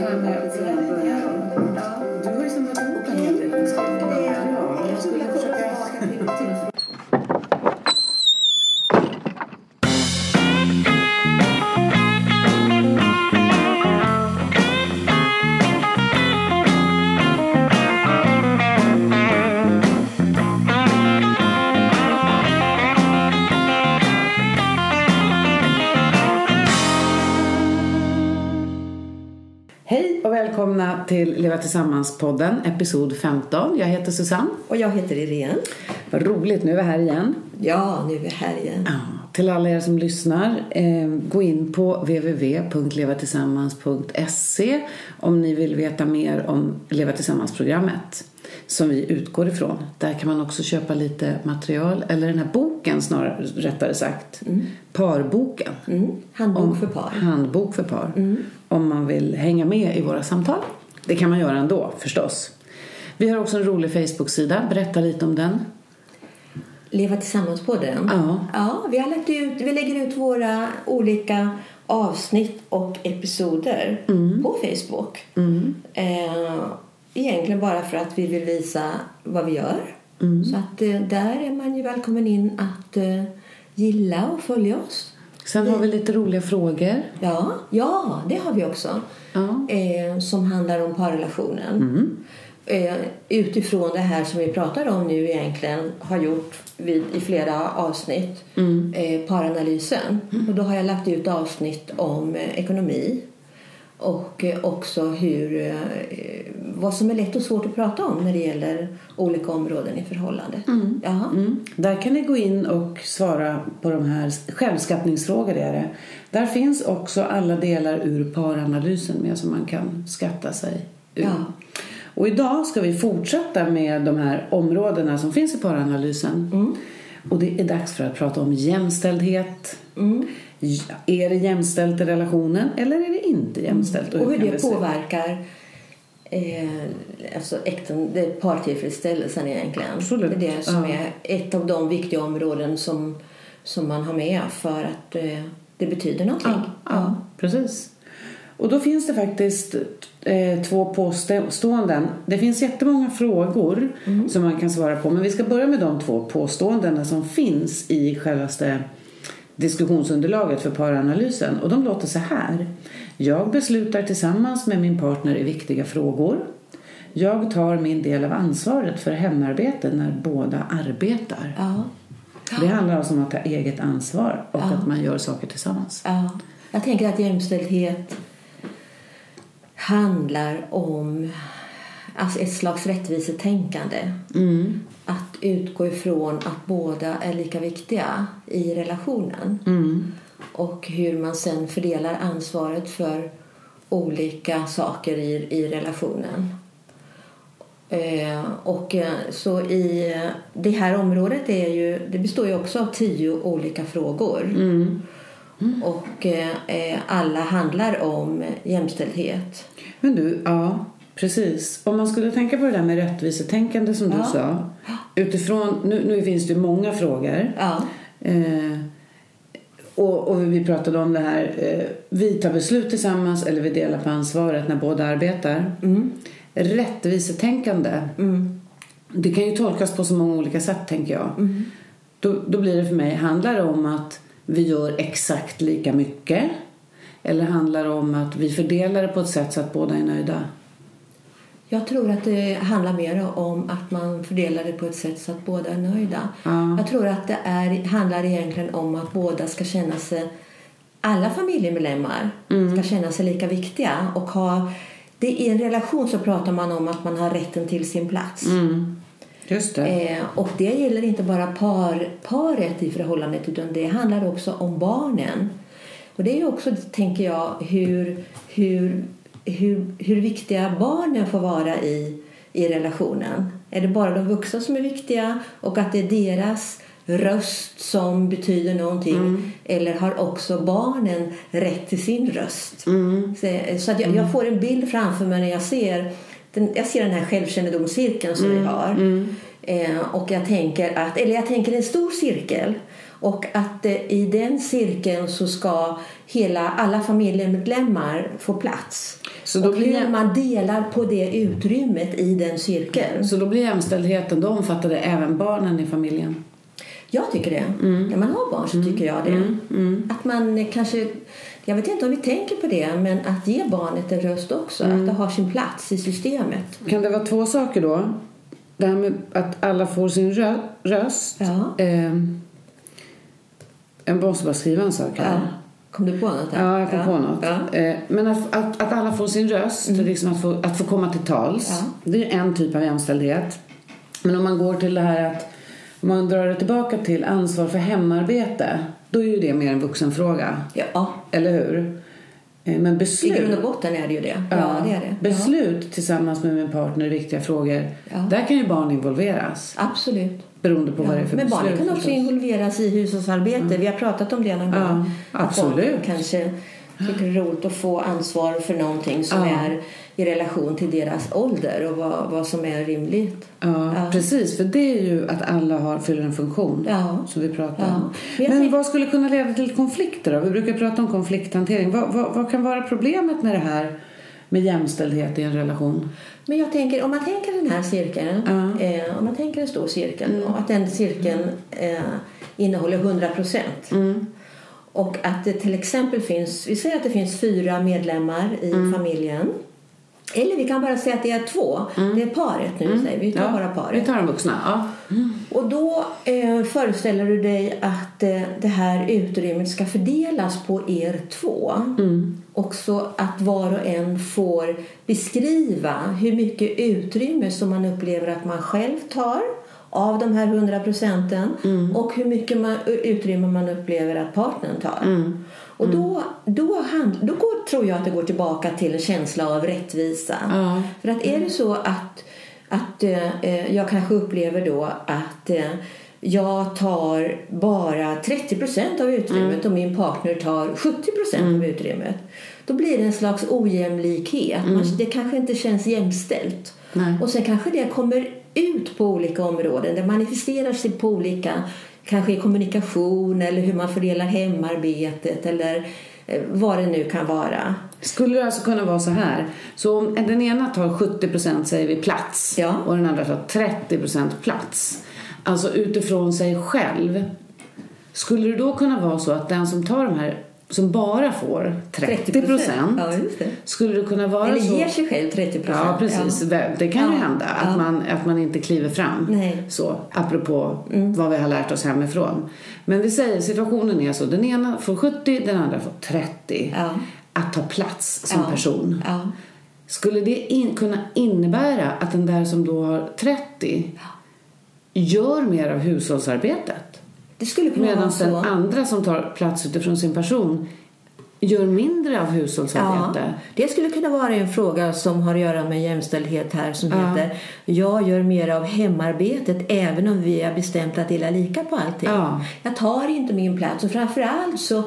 här med att Du har ju del kunskaper. Ja, jag skulle försöka... Tillsammans-podden, episod 15. Jag heter Susanne. Och jag heter Irene. Vad roligt, nu är vi här igen. Ja, nu är vi här igen. Ja, till alla er som lyssnar, eh, gå in på www.levatillsammans.se om ni vill veta mer om Leva Tillsammans-programmet som vi utgår ifrån. Där kan man också köpa lite material, eller den här boken snarare, rättare sagt. Parboken. Mm. Handbok för par. Handbok för par. Om man vill hänga med i våra samtal. Det kan man göra ändå förstås. Vi har också en rolig Facebook-sida. Berätta lite om den. Leva tillsammans på den. Ja. ja vi, har lagt ut, vi lägger ut våra olika avsnitt och episoder på Facebook. Eh, egentligen bara för att vi vill visa vad vi gör. Så att eh, där är man ju välkommen in att eh, gilla och följa oss. Sen har vi lite roliga frågor. Ja, ja det har vi också. Ja. Eh, som handlar om parrelationen. Eh, utifrån det här som vi pratar om nu egentligen har gjort vid, i flera avsnitt. Eh, paranalysen. Och då har jag lagt ut avsnitt om eh, ekonomi. Och eh, också hur, eh, vad som är lätt och svårt att prata om när det gäller olika områden i förhållandet. Ja. Mm. Där kan ni gå in och svara på de här självskattningsfrågor. Är det. Där finns också alla delar ur paranalysen med som man kan skatta sig ur. Ja. Och idag ska vi fortsätta med de här områdena som finns i paranalysen. Och det är dags för att prata om jämställdhet. Är det jämställt i relationen eller är det inte jämställt? Och hur kan det se ut? påverkar eh, alltså äkten, det är partillfredsställelsen egentligen. Absolut. Det är det som Ja. är ett av de viktiga områden som, som man har med för att eh, det betyder någonting. Ja, ja, precis. Och då finns det faktiskt eh, två påståenden. Det finns jättemånga frågor som man kan svara på. Men vi ska börja med de två påståendena som finns i självaste diskussionsunderlaget för paranalysen. Och de låter så här. Jag beslutar tillsammans med min partner i viktiga frågor. Jag tar min del av ansvaret för hemarbete när båda arbetar. Ja. Det handlar alltså om att ta eget ansvar och att man gör saker tillsammans. Ja. Jag tänker att jämställdhet handlar om alltså ett slags rättvisetänkande. Mm. Att utgå ifrån att båda är lika viktiga i relationen. Mm. Och hur man sen fördelar ansvaret för olika saker i, i relationen. Eh, och eh, så i eh, det här området är ju, det består ju också av tio olika frågor. Mm. Och eh, eh, alla handlar om jämställdhet. Men du, ja, precis. Om man skulle tänka på det där med rättvisetänkande som du Ja. sa. Utifrån, nu, nu finns det många frågor. Ja, Eh, och, och vi pratade om det här, eh, vi tar beslut tillsammans eller vi delar på ansvaret när båda arbetar. Rättvisetänkande, det kan ju tolkas på så många olika sätt tänker jag. Då, då blir det för mig, handlar det om att vi gör exakt lika mycket? Eller handlar det om att vi fördelar det på ett sätt så att båda är nöjda? Jag tror att det handlar mer om att man fördelar det på ett sätt så att båda är nöjda. Ja. Jag tror att det är, handlar egentligen om att båda ska känna sig, alla familjemedlemmar ska känna sig lika viktiga och ha det, I en relation så pratar man om att man har rätten till sin plats. Just det. Eh, och det gäller inte bara par, paret i förhållandet utan det handlar också om barnen. Och det är ju också, tänker jag, hur, hur, hur, hur viktiga barnen får vara i, i relationen. Är det bara de vuxna som är viktiga och att det är deras röst som betyder någonting? Eller har också barnen rätt till sin röst? Så, så att jag, jag får en bild framför mig när jag ser den, jag ser den här självkännedomscirkeln som vi har. Eh, och jag tänker att, eller jag tänker en stor cirkel Och att eh, i den cirkeln så ska hela, alla familjemedlemmar få plats. Så då och blir- hur man delar på det utrymmet i den cirkeln. Så då blir jämställdheten, då omfattar det även barnen i familjen? Jag tycker det. Mm. När man har barn så tycker jag det. Att man kanske, jag vet inte om vi tänker på det, men att ge barnet en röst också. Mm. Att det har sin plats i systemet. Kan det vara två saker då? Det här med att alla får sin rö- röst. Ja. Eh, jag måste bara skriva en sak här. Ja. Kom du på något? här? Ja, jag kom på något. Ja. Eh, Men att, att, att alla får sin röst, liksom att, få, att få komma till tals, Ja. det är en typ av jämställdhet. Men om man går till det här att om man drar det tillbaka till ansvar för hemarbete, då är ju det mer en vuxenfråga. Ja, Eller hur? Eh, Men i beslut, grund och botten är det ju det. Ja, det är det. beslut tillsammans med min partner i viktiga frågor, Ja. där kan ju barn involveras. Ja, absolut. Beroende på vad det är för Men beslut. barnen kan också involveras i hushållsarbete. Vi har pratat om det någon Ja, gång. Att absolut. barn kanske tycker det är roligt att få ansvar för någonting som Ja. är i relation till deras ålder och vad, vad som är rimligt. Ja, Ja. precis. För det är ju att alla har, fyller en funktion. Ja. Som vi pratar Ja. om. Men vad skulle kunna leda till konflikter då? Vi brukar prata om konflikthantering. Vad, vad, vad kan vara problemet med det här med jämställdhet i en relation? Men jag tänker, om man tänker den här cirkeln, Ja. eh, om man tänker en stor cirkel och att den cirkeln eh, innehåller 100 procent. Och att det till exempel finns, vi säger att det finns fyra medlemmar i familjen. Eller vi kan bara säga att det är två. Det är paret nu, säger vi. Tar bara paret. Vi tar de vuxna. Ja. Och då eh, föreställer du dig att eh, det här utrymmet ska fördelas på er två. Och så att var och en får beskriva hur mycket utrymme som man upplever att man själv tar av de här 100 procenten och hur mycket man, utrymme man upplever att partnern tar. Och då, då, hand, då går, tror jag att det går tillbaka till en känsla av rättvisa. Ja. För att är det så att, att eh, eh, jag kanske upplever då att eh, jag tar bara 30 procent av utrymmet och min partner tar 70 procent av utrymmet. Då blir det en slags ojämlikhet. Man, det kanske inte känns jämställt. Nej. Och sen kanske det kommer ut på olika områden. Det manifesterar sig på olika, kanske i kommunikation eller hur man fördelar hemarbetet eller eh, vad det nu kan vara. Skulle det alltså kunna vara så här? Så om den ena tar 70 procent säger vi plats Ja. och den andra tar 30 procent plats. Alltså utifrån sig själv. Skulle det då kunna vara så att den som tar de här som bara får 30 procent Ja, skulle det kunna vara Eller så? ger sig själv 30 procent. Ja, precis. Det kan ju Ja. hända att, Ja. man, att man inte kliver fram. Nej. Mm. Så, apropå vad vi har lärt oss hemifrån. Men vi säger situationen är så. Den ena får 70, den andra får 30. Ja. Att ta plats som Ja. person. Ja. Skulle det in, kunna innebära att den där som då har 30 gör mer av hushållsarbetet? Det skulle kunna Medan den andra som tar plats utifrån sin person gör mindre av Ja, hushållsarbete? det skulle kunna vara en fråga som har att göra med jämställdhet här som Ja. heter Jag gör mer av hemarbetet även om vi har bestämt att dela lika på allting. Ja. Jag tar inte min plats och framförallt så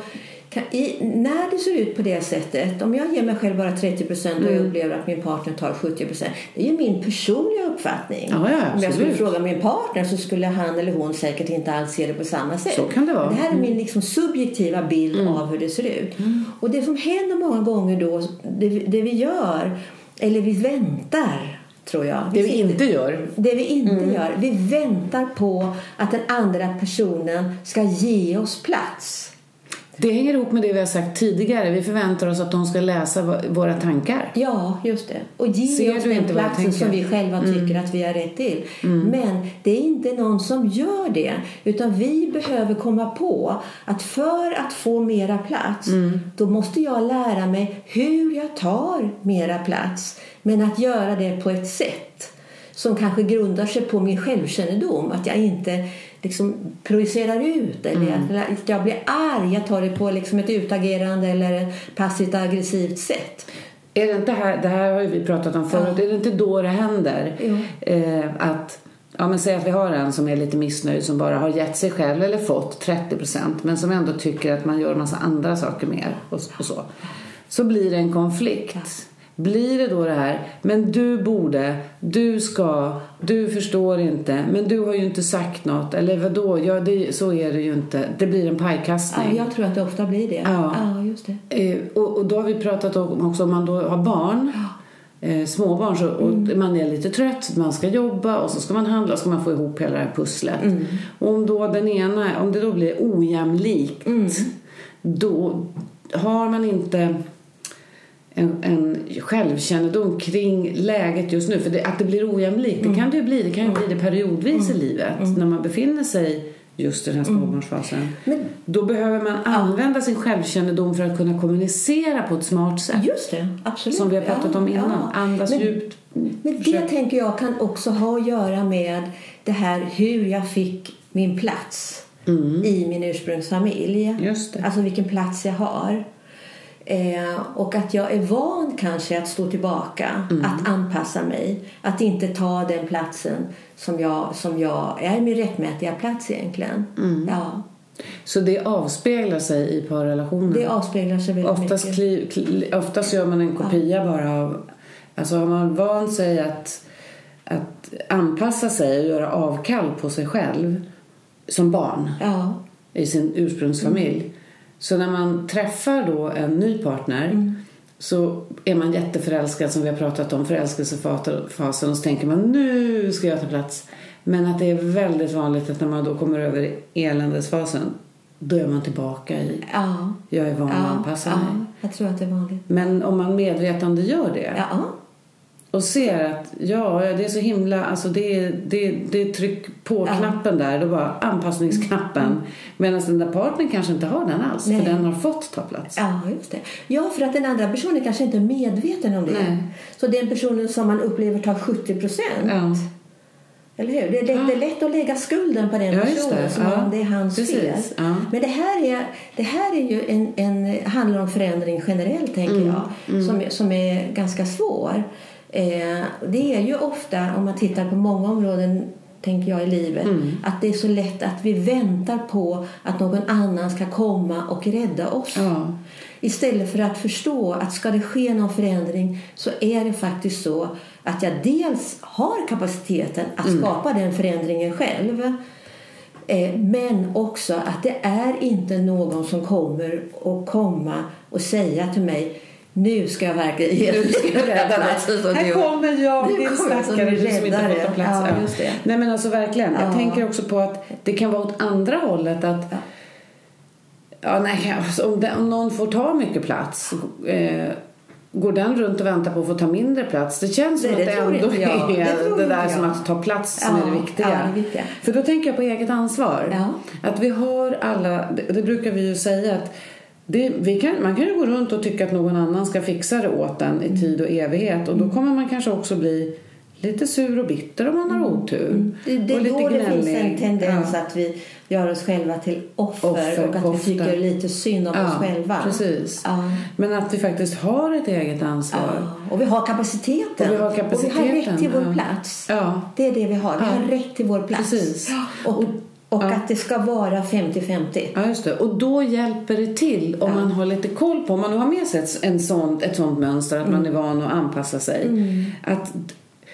kan, i, när det ser ut på det sättet, om jag ger mig själv bara 30 procent och Mm. jag upplever att min partner tar 70 procent. Det är ju min personliga uppfattning. Ja, ja, om jag skulle fråga min partner så skulle han eller hon säkert inte alls se det på samma sätt. Så kan det vara. Mm. Det här är min liksom subjektiva bild av hur det ser ut. Och det som händer många gånger då, det, det vi gör, eller vi väntar, tror jag. Det vi sitter- inte gör. det vi inte Mm. gör. Vi väntar på att den andra personen ska ge oss plats. Det hänger ihop med det vi har sagt tidigare. Vi förväntar oss att de ska läsa våra tankar. Ja, just det. Och ge Ser oss den platsen som? Mm. vi själva tycker att vi har rätt till. Men det är inte någon som gör det. Utan vi behöver komma på att för att få mera plats Mm. då måste jag lära mig hur jag tar mera plats. Men att göra det på ett sätt som kanske grundar sig på min självkännedom. Att jag inte liksom projicerar ut eller Mm. att jag blir arg. Jag tar det på liksom ett utagerande eller ett passivt aggressivt sätt. Är det inte här, det här har ju vi pratat om förut, är det inte då det händer? Eh, att, ja men säg att vi har en som är lite missnöjd som bara har gett sig själv eller fått 30 procent men som ändå tycker att man gör en massa andra saker mer och, och så. Så blir det en konflikt. Blir det då det här, men du borde, du ska, du förstår inte, men du har ju inte sagt något, eller vadå, ja, det, så är det ju inte. Det blir en Ja, pajkastning. jag tror att det ofta blir det. Ja. ja just det. Eh, och, och då har vi pratat om också om man då har barn, eh, småbarn, så, och Mm. man är lite trött, man ska jobba och så ska man handla ska man få ihop hela det här pusslet. Mm. Och om då den ena, om det då blir ojämlikt, Mm. då har man inte en, en självkännedom kring läget just nu. För det, att det blir ojämlikt, det kan det ju bli. Det kan ju bli det periodvis i livet när man befinner sig just i den här småbarnsfasen. Men Då behöver man använda sin självkännedom för att kunna kommunicera på ett smart sätt. just det, absolut. Som vi har pratat Ja, om innan. ja. Andas Men- djupt. Men det Försök- tänker jag kan också ha att göra med det här hur jag fick min plats i min ursprungsfamilj. Mm. Just det. Alltså vilken plats jag har. Eh, och att jag är van kanske att stå tillbaka, Mm. att anpassa mig. Att inte ta den platsen som jag, som jag är min rättmätiga plats egentligen. Mm. Ja, Så det avspeglar sig i parrelationen? det avspeglar sig väldigt Oftast, mycket. kli, kli, oftast gör man en kopia bara av... Alltså har man vant sig att, att anpassa sig och göra avkall på sig själv som barn Ja, i sin ursprungsfamilj. Mm. Så när man träffar då en ny partner Mm. så är man jätteförälskad som vi har pratat om, förälskelsefasen och så tänker man nu ska jag ta plats. Men att det är väldigt vanligt att när man då kommer över eländesfasen då är man tillbaka i ja, jag är van att ja, anpassa ja, mig. jag tror att det är vanligt. Men om man medvetande gör det Ja, och ser att ja, det är så himla, alltså det är, det, är- det är tryck på Ja. knappen där, då bara anpassningsknappen. Medan den där partnern kanske inte har den alls, Nej. för den har fått ta plats. Ja, just det. Ja, för att den andra personen kanske inte är medveten om det. Nej. Så den personen som man upplever tar 70 procent. Ja. Eller hur? Det är, lätt, det är lätt att lägga skulden på den Ja, personen som Ja. om det är hans Precis. fel. Ja. Men det här, är, det här är ju en, en, handlar om förändring generellt, tänker Mm. jag, Som, som är ganska svår. Eh, det är ju ofta, om man tittar på många områden tänker jag i livet, Mm. att det är så lätt att vi väntar på att någon annan ska komma och rädda oss. Ja. Istället för att förstå att ska det ske någon förändring så är det faktiskt så att jag dels har kapaciteten att Mm. skapa den förändringen själv. Eh, men också att det är inte någon som kommer att komma och säga till mig nu ska jag verkligen ge jag rädda det Här kommer jag, Nu din jag stackare, du som inte fått ta plats. Ja, just det. Nej men alltså verkligen. Jag Ja. tänker också på att det kan vara åt andra hållet att Ja. Ja, nej, alltså, om, det, om någon får ta mycket plats eh, går den runt och väntar på att få ta mindre plats? Det känns som Nej, att det det ändå jag. är Det det, där jag. som att ta plats som är det viktiga. det viktiga. För då tänker jag på eget ansvar. Att vi har alla, det, det brukar vi ju säga att det, kan, man kan ju gå runt och tycka att någon annan ska fixa det åt en Mm. i tid och evighet och då kommer man kanske också bli lite sur och bitter om man har otur. Mm. Det, det och lite då det finns en tendens Ja. att vi gör oss själva till offer, Offer, och att kofta. vi tycker lite synd om oss själva. Precis. Ja. Men att vi faktiskt har ett eget ansvar. Ja, och vi har kapaciteten. Och vi har Och vi har kapaciteten, rätt till vår ja. plats. Ja. Det är det vi har. Vi Ja. har rätt till vår plats. Precis. Och, och Ja. att det ska vara 50-50. Ja, just det. Och då hjälper det till om man har lite koll på, om man har med sig ett, en sånt, ett sånt mönster att man är van att anpassa sig. Att,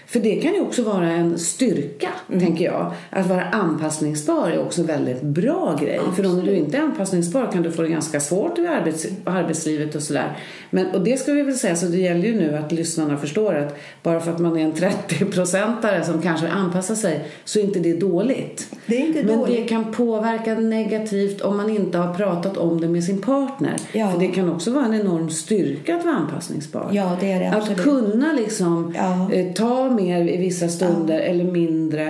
för det kan ju också vara en styrka, tänker jag. Att vara anpassningsbar är också en väldigt bra grej. För om du inte är anpassningsbar kan du få det ganska svårt i arbets, arbetslivet och sådär. Men, och det ska vi väl säga, så det gäller ju nu att lyssnarna förstår att bara för att man är en 30-procentare som kanske anpassar sig så är inte det dåligt. Det är inte Men dåligt. det kan påverka negativt om man inte har pratat om det med sin partner. Ja. För det kan också vara en enorm styrka att vara anpassningsbar. Ja, det är det Att absolut. kunna liksom Ja. eh, ta mer i vissa stunder eller mindre.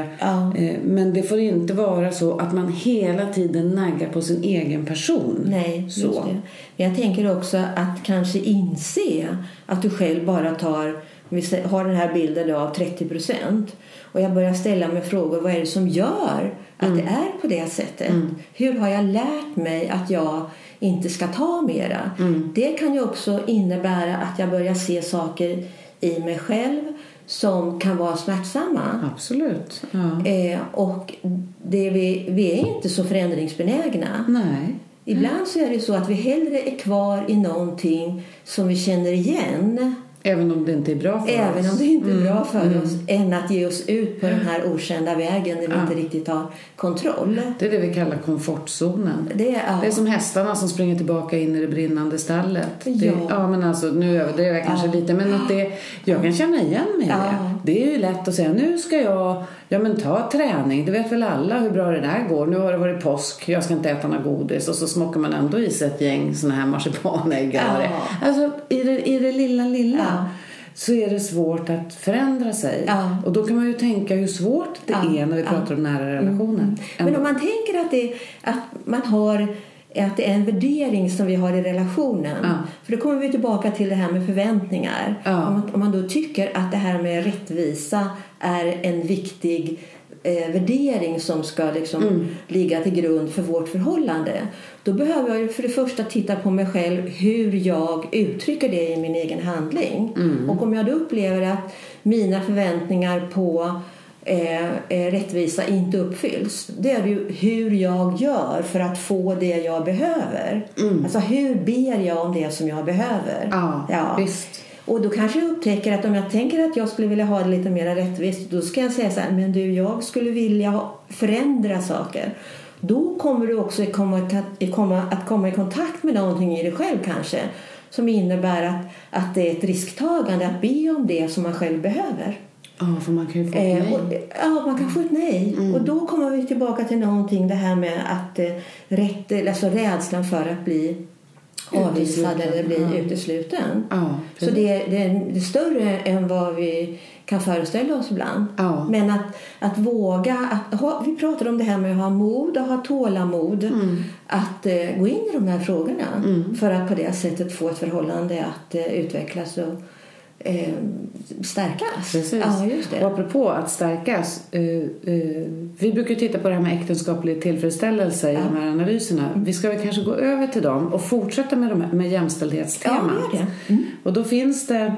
Eh, men det får inte vara så att man hela tiden naggar på sin egen person. Nej, så. det. Men jag tänker också att kanske inse att du själv bara tar, vi har den här bilden då av 30 procent och jag börjar ställa mig frågor, vad är det som gör att Mm. det är på det sättet? Hur har jag lärt mig att jag inte ska ta mera? Mm. Det kan ju också innebära att jag börjar se saker i mig själv som kan vara smärtsamma. Absolut. Ja. Eh, och det vi, vi är inte så förändringsbenägna. Nej. Ibland så är det så att vi hellre är kvar i någonting som vi känner igen Även om det inte är bra för Även oss. om det inte är Mm. bra för oss, än att ge oss ut på den här okända vägen där vi Ja. inte riktigt har kontroll. Det är det vi kallar komfortzonen. Det är, ja. Det är som hästarna som springer tillbaka in i det brinnande stallet. Det, Ja. ja, men alltså, nu överdriver jag kanske Ja. lite, men att det, jag kan känna igen mig i Ja. det. Det är ju lätt att säga, nu ska jag ja, men ta träning. Det vet väl alla hur bra det där går. Nu har det varit påsk, jag ska inte äta något godis. Och så smockar man ändå i sig ett gäng såna här marsipanägg. Ja. Alltså, i det, i det lilla, lilla. Ja. Så är det svårt att förändra sig. Ja. Och då kan man ju tänka hur svårt det är när vi pratar om nära relationer. Men om man tänker att, det, att man har att det är en värdering som vi har i relationen. Ja. För då kommer vi tillbaka till det här med förväntningar. Ja. Om, man, om man då tycker att det här med rättvisa är en viktig eh, värdering som ska liksom Mm. ligga till grund för vårt förhållande. Då behöver jag ju för det första titta på mig själv hur jag uttrycker det i min egen handling. Mm. Och om jag då upplever att mina förväntningar på eh, eh, rättvisa inte uppfylls. Det är ju hur jag gör för att få det jag behöver. Alltså hur ber jag om det som jag behöver. Ja, visst. Och då kanske jag upptäcker att om jag tänker att jag skulle vilja ha det lite mer rättvist då ska jag säga så här, men du jag skulle vilja förändra saker. Då kommer du också komma, att komma i kontakt med någonting i dig själv kanske som innebär att, att det är ett risktagande att be om det som man själv behöver. Ja, för man kan ju få ett Eh, nej. och, ja, man kan få ett nej. Och då kommer vi tillbaka till någonting, det här med att eh, rätt, alltså rädslan för att bli avvisad eller bli ja. utesluten. Ja, Så det, är- det, är- det är större än vad vi kan föreställa oss ibland. Ja. Men att, att våga, att ha, vi pratade om det här med att ha mod och ha tålamod. Mm. Att eh, gå in i de här frågorna för att på det sättet få ett förhållande att eh, utvecklas och eh, stärkas. Precis. Ja, just det. Och apropå att stärkas. Eh, eh, vi brukar titta på det här med äktenskaplig tillfredsställelse i de här analyserna. Vi ska väl kanske gå över till dem och fortsätta med, de här, med jämställdhetstemat. Ja, det. Mm. Och då finns det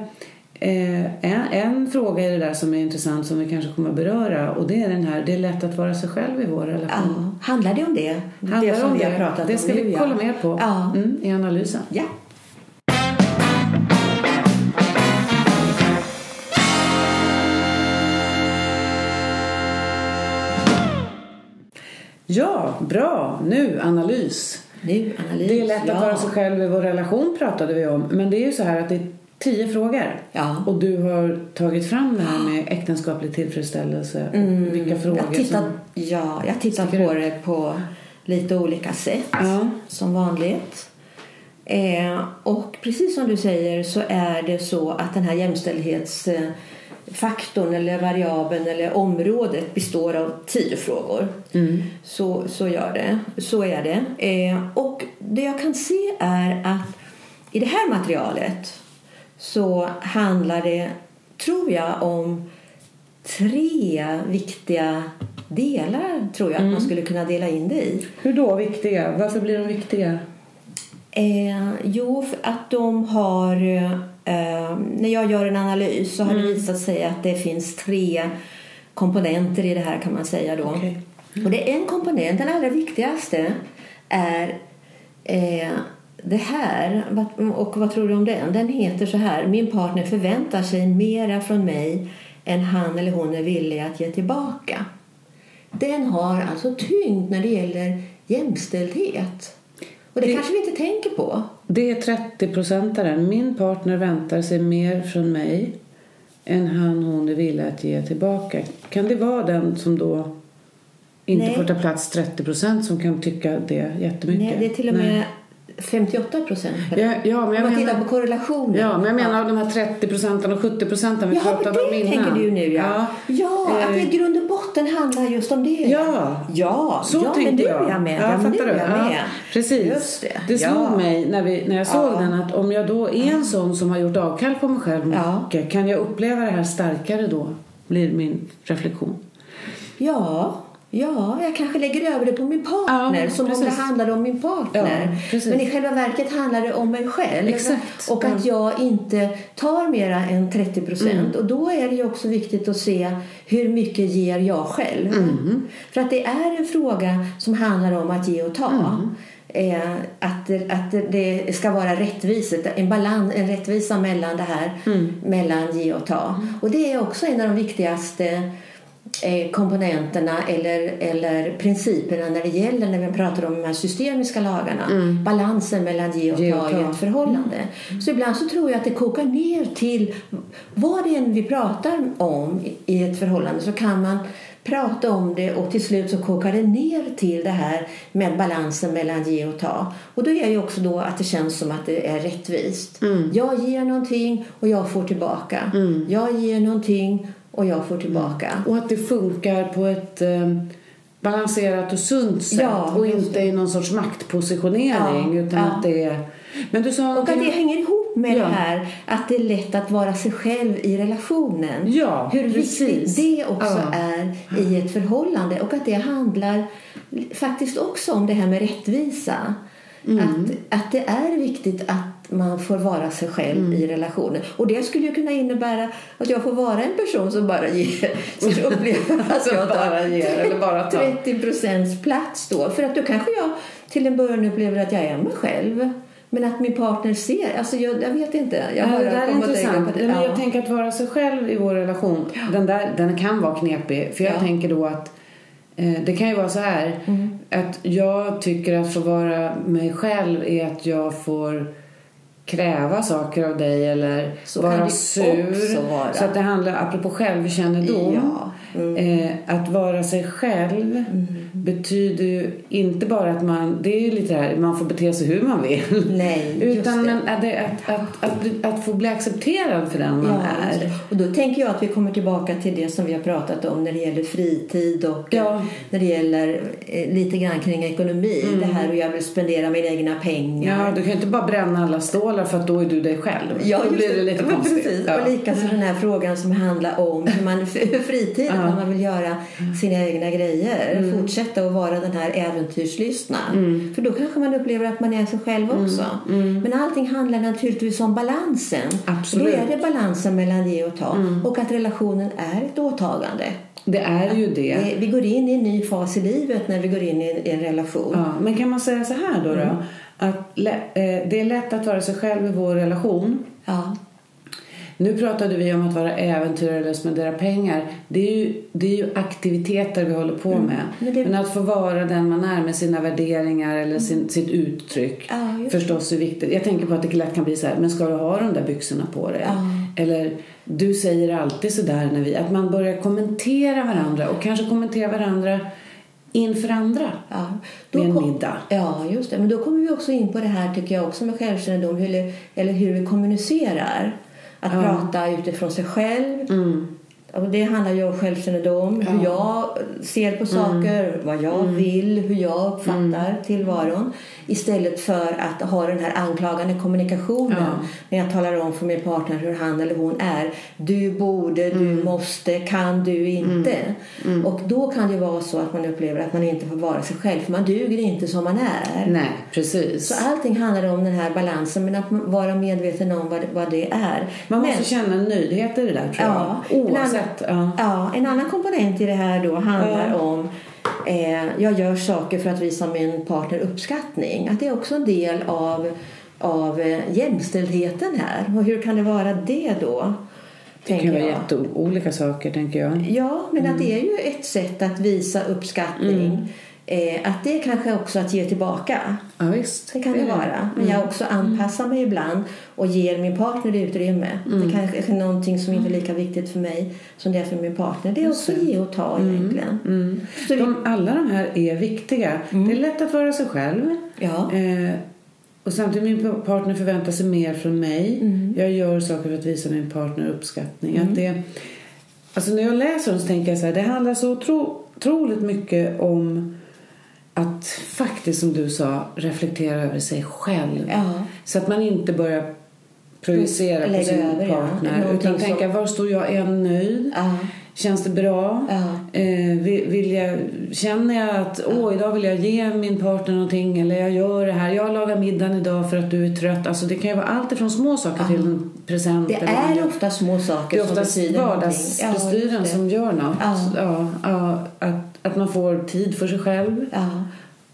eh, en, en fråga i det där som är intressant som vi kanske kommer att beröra. Och det är den här, det är lätt att vara sig själv i vår relation. Ja, handlar det om det? Handlar det som om vi har det? pratat det om ska nu, vi kolla mer på mm, i analysen. ja. Ja, bra. Nu analys. Nu, analys. Det är lätt ja. att vara sig själv i vår relation pratade vi om. Men det är ju så här att det är tio frågor. Ja. Och du har tagit fram det här med äktenskaplig tillfredsställelse. Och vilka frågor Mm. Jag tittar, som... ja, jag tittar på det på lite olika sätt Ja. som vanligt. Eh, och precis som du säger så är det så att den här jämställdhetsfaktorn eller variabeln eller området består av tio frågor. Mm. Så, så gör det. Så är det. Eh, och det jag kan se är att i det här materialet så handlar det, tror jag, om tre viktiga delar tror jag att man skulle kunna dela in det i. Hur då viktiga? Varför blir de viktiga? Eh, jo, för att de har... Eh, när jag gör en analys så har det visat sig att det finns tre komponenter i det här kan man säga då. Okej. Och det är en komponent, den allra viktigaste, är eh, det här. Och vad tror du om den? Den heter så här. Min partner förväntar sig mera från mig än han eller hon är villig att ge tillbaka. Den har alltså tyngd när det gäller jämställdhet. Och det, Det- kanske vi inte tänker på. Det är 30-procentaren. Min partner väntar sig mer från mig än han hon är villig att ge tillbaka. Kan det vara den som då inte Nej. får ta plats 30 procent som kan tycka det jättemycket? Nej, det är till och Nej. Med 58 procent. Ja, ja, men jag Om man tittar på korrelationen. Ja, men jag menar av de här 30 procenten och 70 procenten vi Jaha, pratade om innan. tänker du nu ja. Ja, att det Eh, i grund och botten handlar just om det. Ja, ja, så ja men tänkte jag. är jag med. Ja, Ja, fattar du? jag Ja, med. precis. Just det. det slog ja. mig när, vi, när jag såg Ja. den att om jag då är en sån som har gjort avkall på mig själv Ja. mycket, kan jag uppleva det här starkare då? Blir min reflektion. Ja, ja, jag kanske lägger över det på min partner Ja, som om precis. det handlade om min partner. Ja. Men i själva verket handlar det om mig själv. Exakt. Och att jag inte tar mera än 30 procent. Mm. Och då är det också viktigt att se hur mycket ger jag själv. Mm. För att det är en fråga som handlar om att ge och ta. Mm. eh, att, att det- ska vara rättvist, en, balans, en rättvisa mellan det här, mellan ge och ta. Och det är också en av de viktigaste komponenterna eller, eller principerna när det gäller när vi pratar om de här systemiska lagarna. Balansen mellan ge och Ge och ta i ett förhållande. Så ibland så tror jag att det kokar ner till vad det än vi pratar om i- ett förhållande så kan man prata om det och till slut så kokar det ner till det här med balansen mellan ge och ta. Och då är ju också då att det känns som att det är rättvist. Jag ger någonting och jag får tillbaka. Jag ger någonting och jag får tillbaka. Och att det funkar på ett eh, balanserat och sunt sätt Ja, och inte i någon sorts maktpositionering Ja, utan ja. att det är... Men du sa Och att det hänger ihop med det här att det är lätt att vara sig själv i relationen. Ja, Hur precis. viktigt det också är i ett förhållande och att det handlar faktiskt också om det här med rättvisa. Mm. Att, att det är viktigt att man får vara sig själv Mm. i relationen. Och det skulle ju kunna innebära att jag får vara en person som bara ger, som upplever att jag bara ger eller bara tar. 30 procents plats då. För att då kanske jag till en början upplever att jag är mig själv. Men att min partner ser, alltså jag, jag vet inte. Jag Ja, det där är intressant. på det. Nej, Men Ja. jag tänker att vara sig själv i vår relation, den, där, den kan vara knepig. För jag Ja. tänker då att det kan ju vara så här Mm. att jag tycker att få vara mig själv är att jag får kräva saker av dig eller Så vara sur. Så att det handlar, apropå självkännedom, Ja. Mm. eh, att vara sig själv betyder ju inte bara att man, det är ju lite det här, man får bete sig hur man vill. Nej, Utan det. men att, det, att, att, att, att få bli accepterad för den man Ja, är. Och då tänker jag att vi kommer tillbaka till det som vi har pratat om när det gäller fritid och Ja. när det gäller eh, lite grann kring ekonomi. Det här hur jag vill spendera mina egna pengar. Mm. Ja, du kan ju inte bara bränna alla stålar för att då är du dig själv. Ja, då blir det lite konstigt. Precis. Ja. Och likaså den här frågan som handlar om hur man fritiden, Ja. när man vill göra sina egna grejer. Mm. Fortsätta att vara den här äventyrslystna. För då kanske man upplever att man är sig själv Mm. också. Men allting handlar naturligtvis om balansen. Absolut. Mm. Då är det balansen mellan ge och ta. Och att relationen är ett åtagande. Det är ju det. Det- Vi går in i en ny fas i livet när vi går in i en relation. Ja, men kan man säga så här då? Mm. då att eh, det är lätt att vara sig själv i vår relation. Ja. Nu pratade vi om att vara äventyrare eller spendera pengar. Det är ju, det är ju aktiviteter vi håller på med. Mm. Men Men, det- att få vara den man är med sina värderingar eller sin, sitt uttryck det. förstås är viktigt. Jag tänker på att det lätt kan bli så här, men ska du ha de där byxorna på dig? Ja. Eller du säger alltid så där när vi... Att man börjar kommentera varandra och kanske kommentera varandra inför andra. Ja. Vid en kom- middag. Ja, just det. Men då kommer vi också in på det här tycker jag också med självkännedom. Hur, eller hur vi kommunicerar. Att prata utifrån sig själv. Mm. Det handlar ju om självkännedom. Hur jag ser på saker. Vad jag vill. Hur jag uppfattar tillvaron. Istället för att ha den här anklagande kommunikationen. Ja. När jag talar om för min partner hur han eller hon är. Du borde, du måste, kan du inte. Och då kan det vara så att man upplever att man inte får vara sig själv. För man duger inte som man är. Nej, precis. Så allting handlar om den här balansen. Men att vara medveten om vad, vad det är. Man måste Men- känna en nöjdhet i det där tror Ja, jag. en annan- Oavsett. Ja. Ja, en annan komponent i det här då handlar Ja. om eh, jag gör saker för att visa min partner uppskattning. Att det är också en del av, av eh, jämställdheten här. Och hur kan det vara det då? Det kan vara jätteolika saker tänker jag. Ja, men Mm. att det är ju ett sätt att visa uppskattning. Eh, att det är kanske också att ge tillbaka. Ja, visst. Det kan det vara. Men jag också anpassar mig ibland och ger min partner utrymme. Mm. Det kanske är någonting som inte är lika viktigt för mig som det är för min partner. Det är också ge och ta egentligen. Så vi, De, alla de här är viktiga. Det är lätt att vara sig själv. ja. Eh, och samtidigt min partner förväntar sig mer från mig. Mm. Jag gör saker för att visa min partner uppskattning. Att det, alltså när jag läser dem så tänker jag så här, det handlar så otro, otroligt mycket om att faktiskt som du sa reflektera över sig själv. Ja. Så att man inte börjar projicera på sin över, ja. partner. Någonting Utan som- tänka, var står jag? Är jag nöjd? Ja. Känns det bra? Ja. Eh, vill, jag, känner jag att åh, idag vill jag ge min partner någonting eller jag gör det här. Jag lagar middagen idag för att du är trött. Alltså det kan ju vara allt ifrån små saker till en present. Det eller är en- ofta små saker det är som betyder vardagsbestyren det. som gör något. Ja. Ja, ja, att, att man får tid för sig själv. Ja.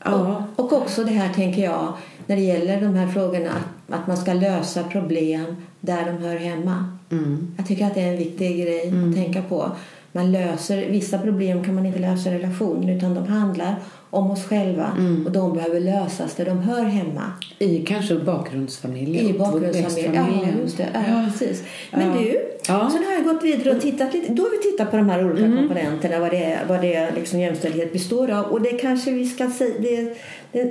Ja. Och, och också det här tänker jag när det gäller de här frågorna att, att man ska lösa problem där de hör hemma. Mm. Jag tycker att det är en viktig grej att tänka på. Man löser, vissa problem kan man inte lösa i relationen utan de handlar om oss själva Mm. och de behöver lösas där de hör hemma. I kanske bakgrundsfamiljen. I bakgrundsfamiljen. Ja, just det. Ja, Ja. precis. Men Ja. du, Ja. sen har jag gått vidare och tittat lite. Då har vi tittat på de här olika Mm. komponenterna, vad det vad det är liksom jämställdhet består av. Och det kanske vi ska säga, det,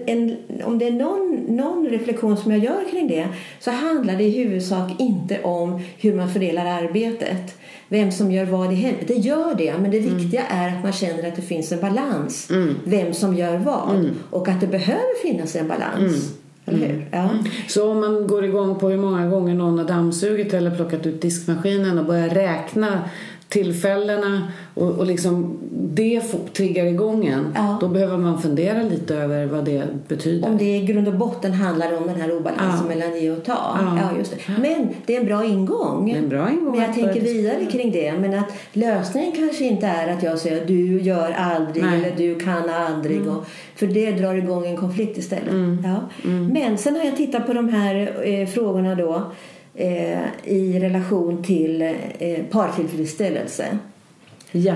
en, om det är någon, någon reflektion som jag gör kring det så handlar det i huvudsak inte om hur man fördelar arbetet. Vem som gör vad i hemmet. Det gör det, men det Mm. viktiga är att man känner att det finns en balans. Vem som gör vad. Mm. Och att det behöver finnas en balans. Eller hur? Ja. Så om man går igång på hur många gånger någon har dammsugit eller plockat ut diskmaskinen och börjar räkna tillfällena och, och liksom det triggar igång en, Ja. då behöver man fundera lite över vad det betyder. Om det i grund och botten handlar om den här obalansen Ja. mellan ge och ta. Ja. Ja. just det. Men det är en bra ingång. En bra ingång Men jag tänker vidare kring det. Men att lösningen kanske inte är att jag säger du gör aldrig Nej. eller du kan aldrig. Och, för det drar igång en konflikt istället. Ja. Men sen har jag tittat på de här eh, frågorna då eh, i relation till eh, partillfredsställelse. Ja.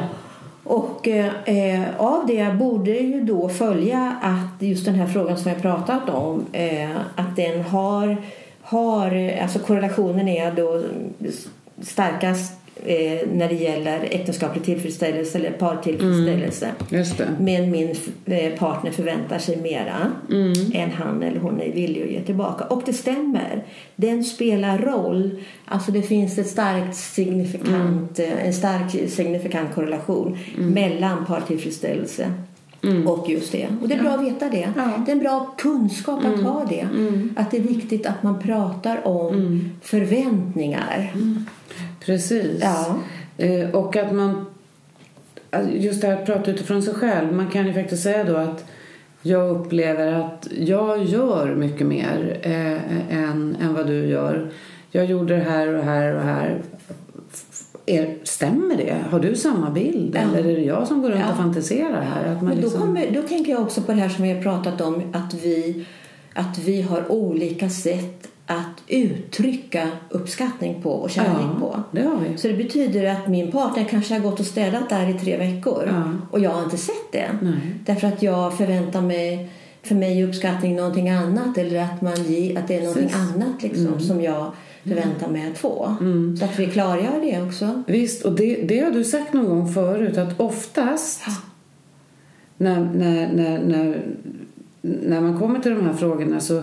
Och eh, av det borde ju då följa att just den här frågan som jag pratat om eh, att den har, har alltså korrelationen är då starkast eh, när det gäller äktenskaplig tillfredsställelse eller partillfredsställelse. Det. Men min eh, partner förväntar sig mera än han eller hon är villig att ge tillbaka. Och det stämmer. Den spelar roll. Alltså det finns ett starkt signifikant, eh, en stark signifikant korrelation mellan partillfredsställelse och just det. Och det är bra att veta det. Ja. Det är en bra kunskap att ha det. Att det är viktigt att man pratar om förväntningar. Precis. Ja. Eh, och att man just det här att prata utifrån sig själv. Man kan ju faktiskt säga då att jag upplever att jag gör mycket mer eh, än, än vad du gör. Jag gjorde det här och här och här. Är, stämmer det? Har du samma bild? Ja. Eller är det jag som går runt Ja. och fantiserar här? Att man Men då, liksom... kommer, då tänker jag också på det här som vi har pratat om att vi, att vi har olika sätt att uttrycka uppskattning på och kärlek ja, på. det har vi. Så det betyder att min partner kanske har gått och städat där i tre veckor Ja. och jag har inte sett det. Nej. Därför att jag förväntar mig, för mig uppskattning någonting annat eller att, man ge, att det är någonting Precis. annat liksom, som jag förväntar mig att få. Så att vi klargör det också. Visst, och det, det har du sagt någon gång förut att oftast Ja. när, när, när, när, när man kommer till de här frågorna så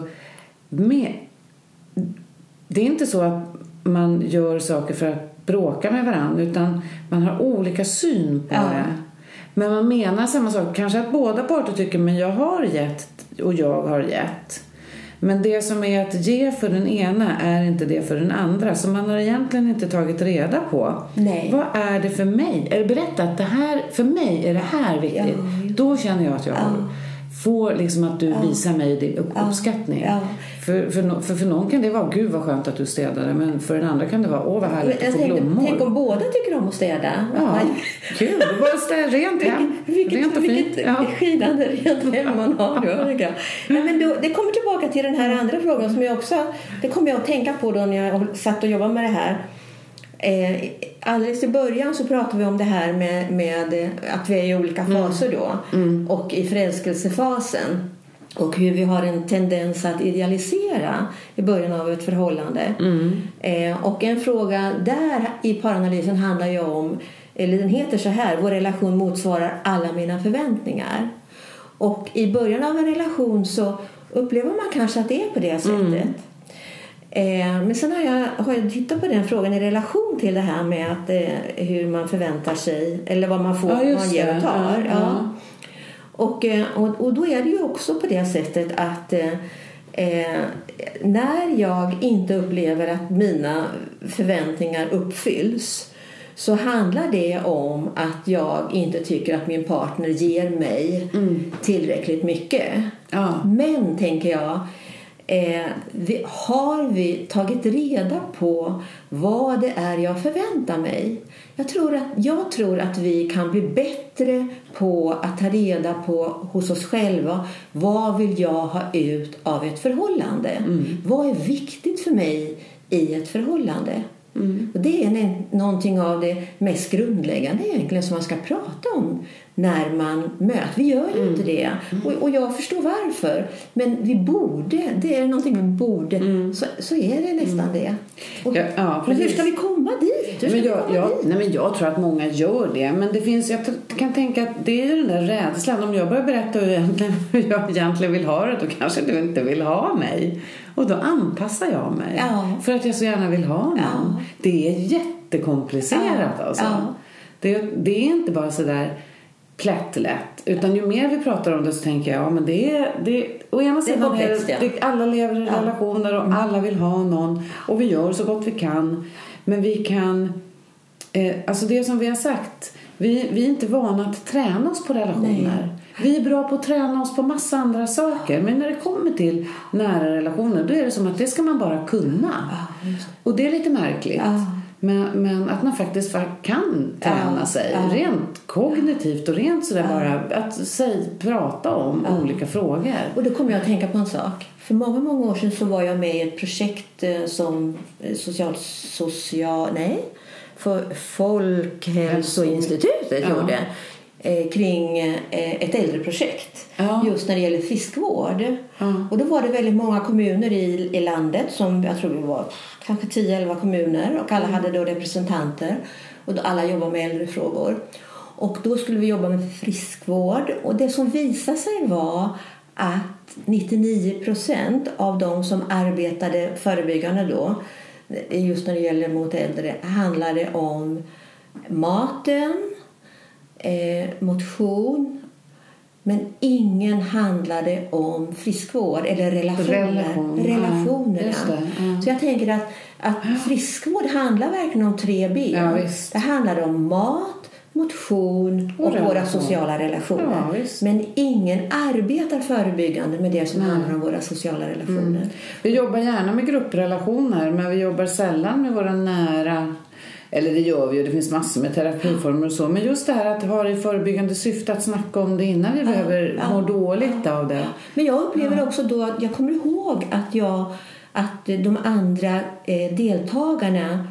med, det är inte så att man gör saker för att bråka med varandra utan man har olika syn på Ja. det. Men man menar samma sak. Kanske att båda parter tycker men jag har gett och jag har gett. Men det som är att ge för den ena är inte det för den andra. Så man har egentligen inte tagit reda på. Nej. Vad är det för mig? Är det berätta att det här, för mig är det här viktigt. Ja, Då känner jag att jag får liksom att du visar mig din upp, Ja. uppskattning. För, för, för, för någon kan det vara, gud vad skönt att du städade. Men för den andra kan det vara, åh vad härligt att få tänkte, blommor. tänk om båda tycker om att städa. Ja, kul. Då bara städa rent hem. Vilket, Rent och fint. vilket Ja. skinande rent hem man har då. Ja, men då, det kommer tillbaka till den här andra frågan som jag också det kommer jag att tänka på då när jag satt och jobbade med det här. Eh, alldeles i början så pratade vi om det här med, med att vi är i olika faser då och i förälskelsefasen och hur vi har en tendens att idealisera i början av ett förhållande. Eh, och en fråga där i paranalysen handlar ju om, eller den heter så här, vår relation motsvarar alla mina förväntningar. Och i början av en relation så upplever man kanske att det är på det sättet. Eh, men sen har jag, har jag tittat på den frågan i relation till det här med att, eh, hur man förväntar sig eller vad man får, Ja, man ger och tar. Ja, ja. Och, eh, och, och då är det ju också på det sättet att eh, eh, när jag inte upplever att mina förväntningar uppfylls så handlar det om att jag inte tycker att min partner ger mig tillräckligt mycket. Ja. Men, tänker jag, Eh, vi, har vi tagit reda på vad det är jag förväntar mig? Jag tror, att, jag tror att vi kan bli bättre på att ta reda på hos oss själva vad vill jag ha ut av ett förhållande? Mm. Vad är viktigt för mig i ett förhållande? Och det är någonting av det mest grundläggande egentligen som man ska prata om när man möts. Vi gör ju inte det. Och, och jag förstår varför. Men vi borde. Det är någonting vi borde. Så, så är det nästan det. Och, Ja, ja, men hur ska vi komma dit? Hur Men jag, komma jag, dit? nej men jag tror att många gör det. Men det finns, jag kan tänka att det är ju den där rädslan. Om jag börjar berätta hur jag egentligen vill ha det då kanske du inte vill ha mig. Och då anpassar jag mig. Ja. För att jag så gärna vill ha någon. Ja. Det är jättekomplicerat Ja. alltså. Det, det är inte bara sådär plättlätt. Utan ju mer vi pratar om det så tänker jag, ja men det är, det, å ena sidan är komplext, det, det, alla lever i relationer och alla vill ha någon. Och vi gör så gott vi kan. Men vi kan, eh, alltså det som vi har sagt, vi, vi är inte vana att träna oss på relationer. Vi är bra på att träna oss på massa andra saker. Men när det kommer till nära relationer då är det som att det ska man bara kunna. Och det är lite märkligt. Ja. Men, men att man faktiskt fa- kan träna Ja, sig rent kognitivt och rent sådär bara att säg, prata om olika frågor. Och då kommer jag att tänka på en sak. För många, många år sedan så var jag med i ett projekt eh, som eh, social... social nej, för Folkhälsoinstitutet Ja. gjorde eh, kring eh, ett äldreprojekt Ja. just när det gäller friskvård. Ja. Och då var det väldigt många kommuner i, i landet som jag tror det var kanske 10-11 kommuner och alla hade då representanter och då alla jobbar med äldrefrågor. Och då skulle vi jobba med friskvård och det som visade sig var att 99 procent av de som arbetade förebyggande då just när det gäller mot äldre handlade om maten, eh, motion men ingen handlade om friskvård eller relationer. Relation, ja, relationerna. det, ja. Så jag tänker att, att friskvård handlar verkligen om tre ben. Ja, det handlar om mat, motion och, Och våra sociala relationer. Ja. Men ingen arbetar förebyggande med det som handlar om våra sociala relationer. Vi jobbar gärna med grupprelationer men vi jobbar sällan med våra nära eller det gör vi ju, det finns massor med terapiformer och så. Men just det här att ha det i förebyggande syfte att snacka om det innan vi behöver ja, må dåligt av det. Men jag upplever också då att jag kommer ihåg att jag att de andra eh, deltagarna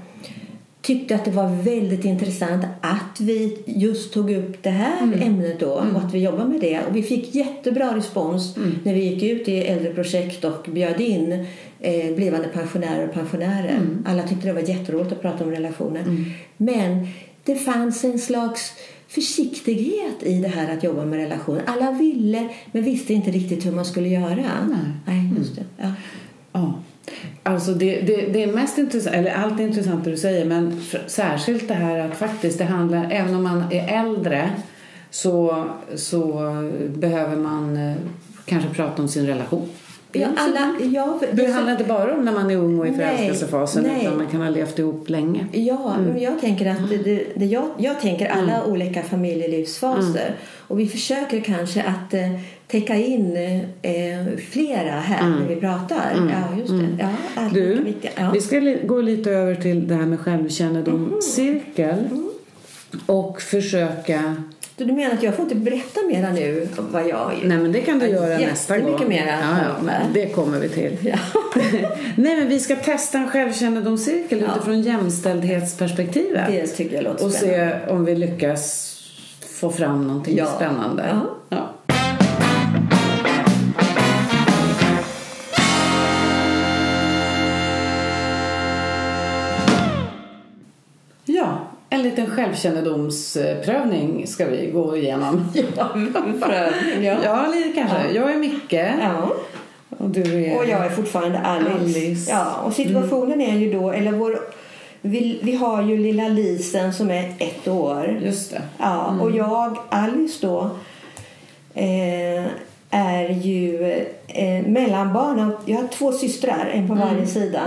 tyckte att det var väldigt intressant att vi just tog upp det här ämnet då och att vi jobbar med det. Och vi fick jättebra respons när vi gick ut i äldreprojekt och bjöd in eh, blivande pensionärer och pensionärer. Alla tyckte det var jätteroligt att prata om relationer. Men det fanns en slags försiktighet i det här att jobba med relationer. Alla ville men visste inte riktigt hur man skulle göra. Nej. Nej just det. Ja. Ja. Alltså det, det, det är mest intressant, eller allt är intressant det du säger, men för, särskilt det här att faktiskt det handlar, även om man är äldre så, så behöver man eh, kanske prata om sin relation. Ja, alla, ja, Det handlar inte bara om när man är ung och i förälskelsefasen utan man kan ha levt ihop länge. Ja, men jag tänker att det, det, jag, jag tänker alla olika familjelivsfaser. Och vi försöker kanske att eh, täcka in eh, flera här när vi pratar. Ja, just det. Ja, alla Du. Ja. vi ska li- gå lite över till det här med självkännedom-cirkel och försöka... Så du menar att jag får inte berätta mera nu vad jag... Nej men det kan du göra nästa gång. jättemycket mera. Ja, ja, men det kommer vi till. Ja. Nej men vi ska testa en självkännedomscirkel Ja. utifrån jämställdhetsperspektivet. Det tycker jag låter och spännande. se om vi lyckas få fram någonting Ja. spännande. Ja. En liten självkännedomsprövning ska vi gå igenom. Ja, prövning, ja. Ja, lite kanske. Jag är Micke ja. och du är... Och jag är fortfarande Alice. Alice. Ja, och situationen är ju då, eller vår, vi, vi har ju lilla Lisen som är ett år. Just det. Ja, och jag, Alice då, eh, är ju eh, mellanbarn. Jag har två systrar, en på varje sida.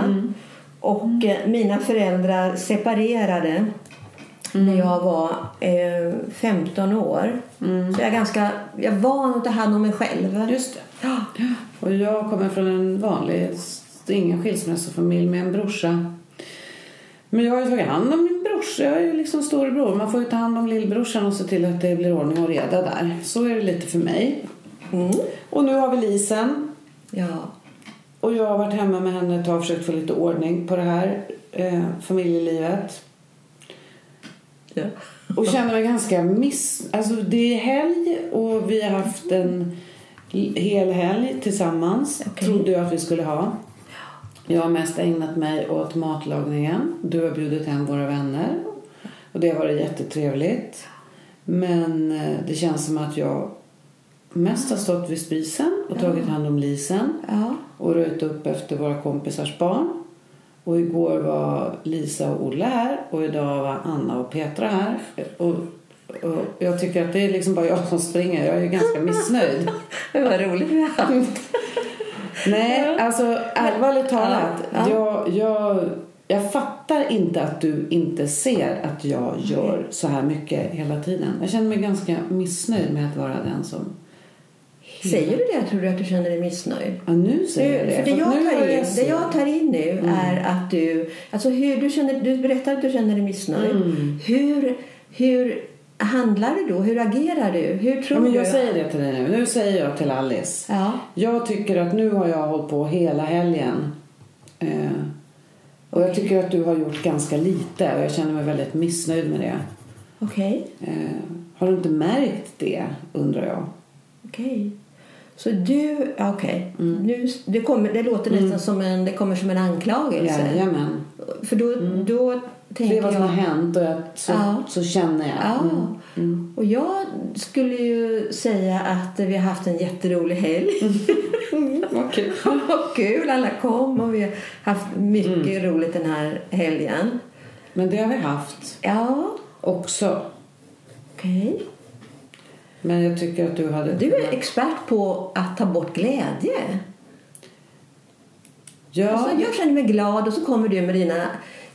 Och eh, mina föräldrar separerade när jag var eh, 15 år. Så jag är ganska jag är van att ta hand om mig själv. Just det. Ja. Och jag kommer från en vanlig, ingen skilsmässofamilj med en brorsa. Men jag har ju tagit hand om min brorsa. Jag är ju liksom storebror. Man får ju ta hand om lillbrorsan och se till att det blir ordning och reda där. Så är det lite för mig. Mm. Och nu har vi Lisen. ja. Och jag har varit hemma med henne ett tag och försökt få lite ordning på det här eh, familjelivet. Ja. Och känner mig ganska miss... Alltså det är helg och vi har haft en hel helg tillsammans. Okej. Trodde jag att vi skulle ha. Jag har mest ägnat mig åt matlagningen. Du har bjudit hem våra vänner. Och det har varit jättetrevligt. Men eh, det känns som att jag mest har stått vid spisen och tagit hand om Lisen ja. och röjt upp efter våra kompisars barn. Och igår var Lisa och Olle här och idag var Anna och Petra här. Och, och jag tycker att det är liksom bara jag som springer. Jag är ju ganska missnöjd. Det var roligt. Nej, alltså allvarligt talat. Ja, Jag, jag, jag fattar inte att du inte ser att jag gör så här mycket hela tiden. Jag känner mig ganska missnöjd med att vara den som... Säger du det? Tror du att du känner dig missnöjd? Ja, nu säger jag det. för det jag, tar in, det jag tar in nu är att du... Alltså hur du, känner, du berättar att du känner dig missnöjd. Hur, hur handlar du då? Hur agerar du? Hur tror Ja, men jag du? säger det till dig nu. Nu säger jag till Alice. Ja. Jag tycker att nu har jag hållit på hela helgen. Eh, och jag tycker att du har gjort ganska lite och jag känner mig väldigt missnöjd med det. Okej. Eh, har du inte märkt det, undrar jag? Okej. Så du... Okej. Mm. Nu, det, kommer, det låter nästan som en, det kommer som en anklagelse. Jajamän. För då, då tänker Det är vad som jag... har hänt och jag, så, Ja. så känner jag. Ja. Mm. Och jag skulle ju säga att vi har haft en jätterolig helg. Vad kul. Vad kul, alla kom och vi har haft mycket Mm. roligt den här helgen. Men det har vi haft Ja, också. okej. Men jag tycker att du hade... Du är expert på att ta bort glädje. Ja, Alltså, jag känner mig glad och så kommer du med dina,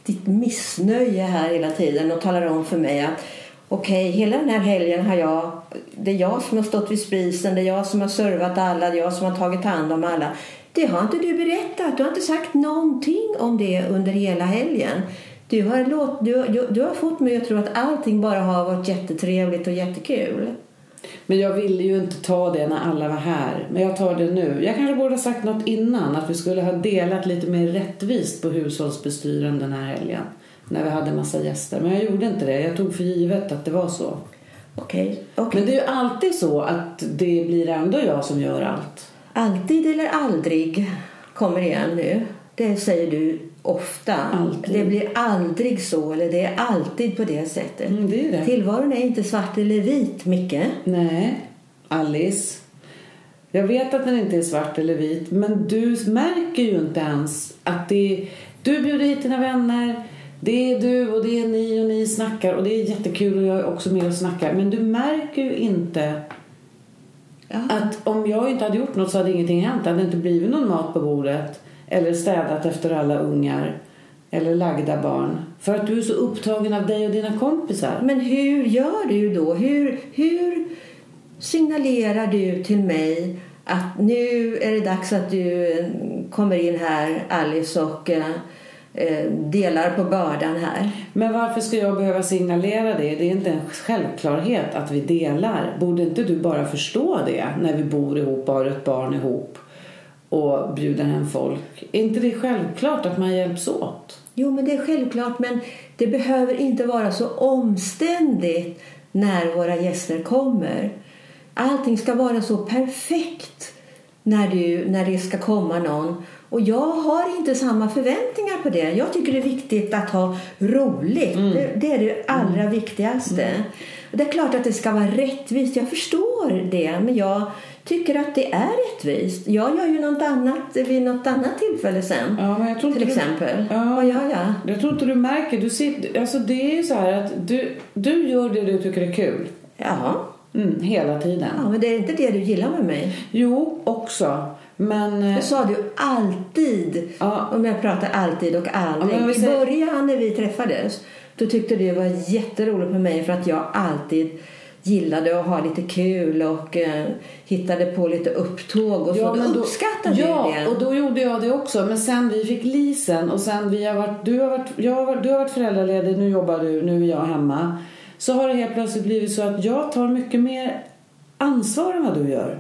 ditt missnöje här hela tiden och talar om för mig att okej, hela den här helgen har jag, det är jag som har stått vid spisen, det är jag som har servat alla, det är jag som har tagit hand om alla. Det har inte du berättat, du har inte sagt någonting om det under hela helgen. Du har, låt, du, du, du har fått mig att tro att allting bara har varit jättetrevligt och jättekul. Men jag ville ju inte ta det när alla var här. Men jag tar det nu. Jag kanske borde ha sagt något innan. Att vi skulle ha delat lite mer rättvist på hushållsbestyren den här helgen. När vi hade massa gäster. Men jag gjorde inte det. Jag tog för givet att det var så. Okej, okej. Men det är ju alltid så att det blir ändå jag som gör allt. Alltid eller aldrig kommer igen nu. Det säger du ofta. Alltid. Det blir aldrig så, eller det är alltid på det sättet. Mm, det är det. Tillvaron är inte svart eller vit, Micke. Nej, Alice. Jag vet att den inte är svart eller vit, men du märker ju inte ens att det är... Du bjuder hit dina vänner, det är du och det är ni och ni snackar och det är jättekul och jag är också med och snackar. Men du märker ju inte Ja. att om jag inte hade gjort något så hade ingenting hänt. Det hade inte blivit någon mat på bordet eller städat efter alla ungar eller lagda barn. För att du är så upptagen av dig och dina kompisar. Men hur gör du då? Hur, hur signalerar du till mig att nu är det dags att du eh, kommer in här, Alice, och eh, eh, delar på bördan här? Men varför ska jag behöva signalera det? Det är inte en självklarhet att vi delar. Borde inte du bara förstå det när vi bor ihop och har ett barn ihop och bjuder hem folk? Är inte det självklart att man hjälps åt? Jo, men det är självklart, men det behöver inte vara så omständigt när våra gäster kommer. Allting ska vara så perfekt när, du, när det ska komma någon. Och jag har inte samma förväntningar på det. Jag tycker det är viktigt att ha roligt. Det, det är det allra viktigaste. Och det är klart att det ska vara rättvist. Jag förstår det. Men jag tycker att det är rättvist. Jag gör ju något annat vid något annat tillfälle sen. Ja, men jag tror Till du- exempel. Ja. Vad gör jag? Jag tror inte du märker. Du sitter, alltså det är ju så här att du, du gör det du tycker är kul. Jaha. Mm, hela tiden. Ja, men det är inte det du gillar med mig. Jo, också. Men... eh, Det sa du alltid. Ja. Om jag pratar alltid och aldrig. Ja, I början när vi träffades då tyckte du det var jätteroligt med mig för att jag alltid gillade att ha lite kul och eh, hittade på lite upptåg och så. men då uppskattade ja, det. och då gjorde jag det också. Men sen vi fick lisen och sen vi har varit, du har varit, jag har varit, du har varit föräldraledig, nu jobbar du, nu är jag hemma. Så har det helt plötsligt blivit så att jag tar mycket mer ansvar än vad du gör.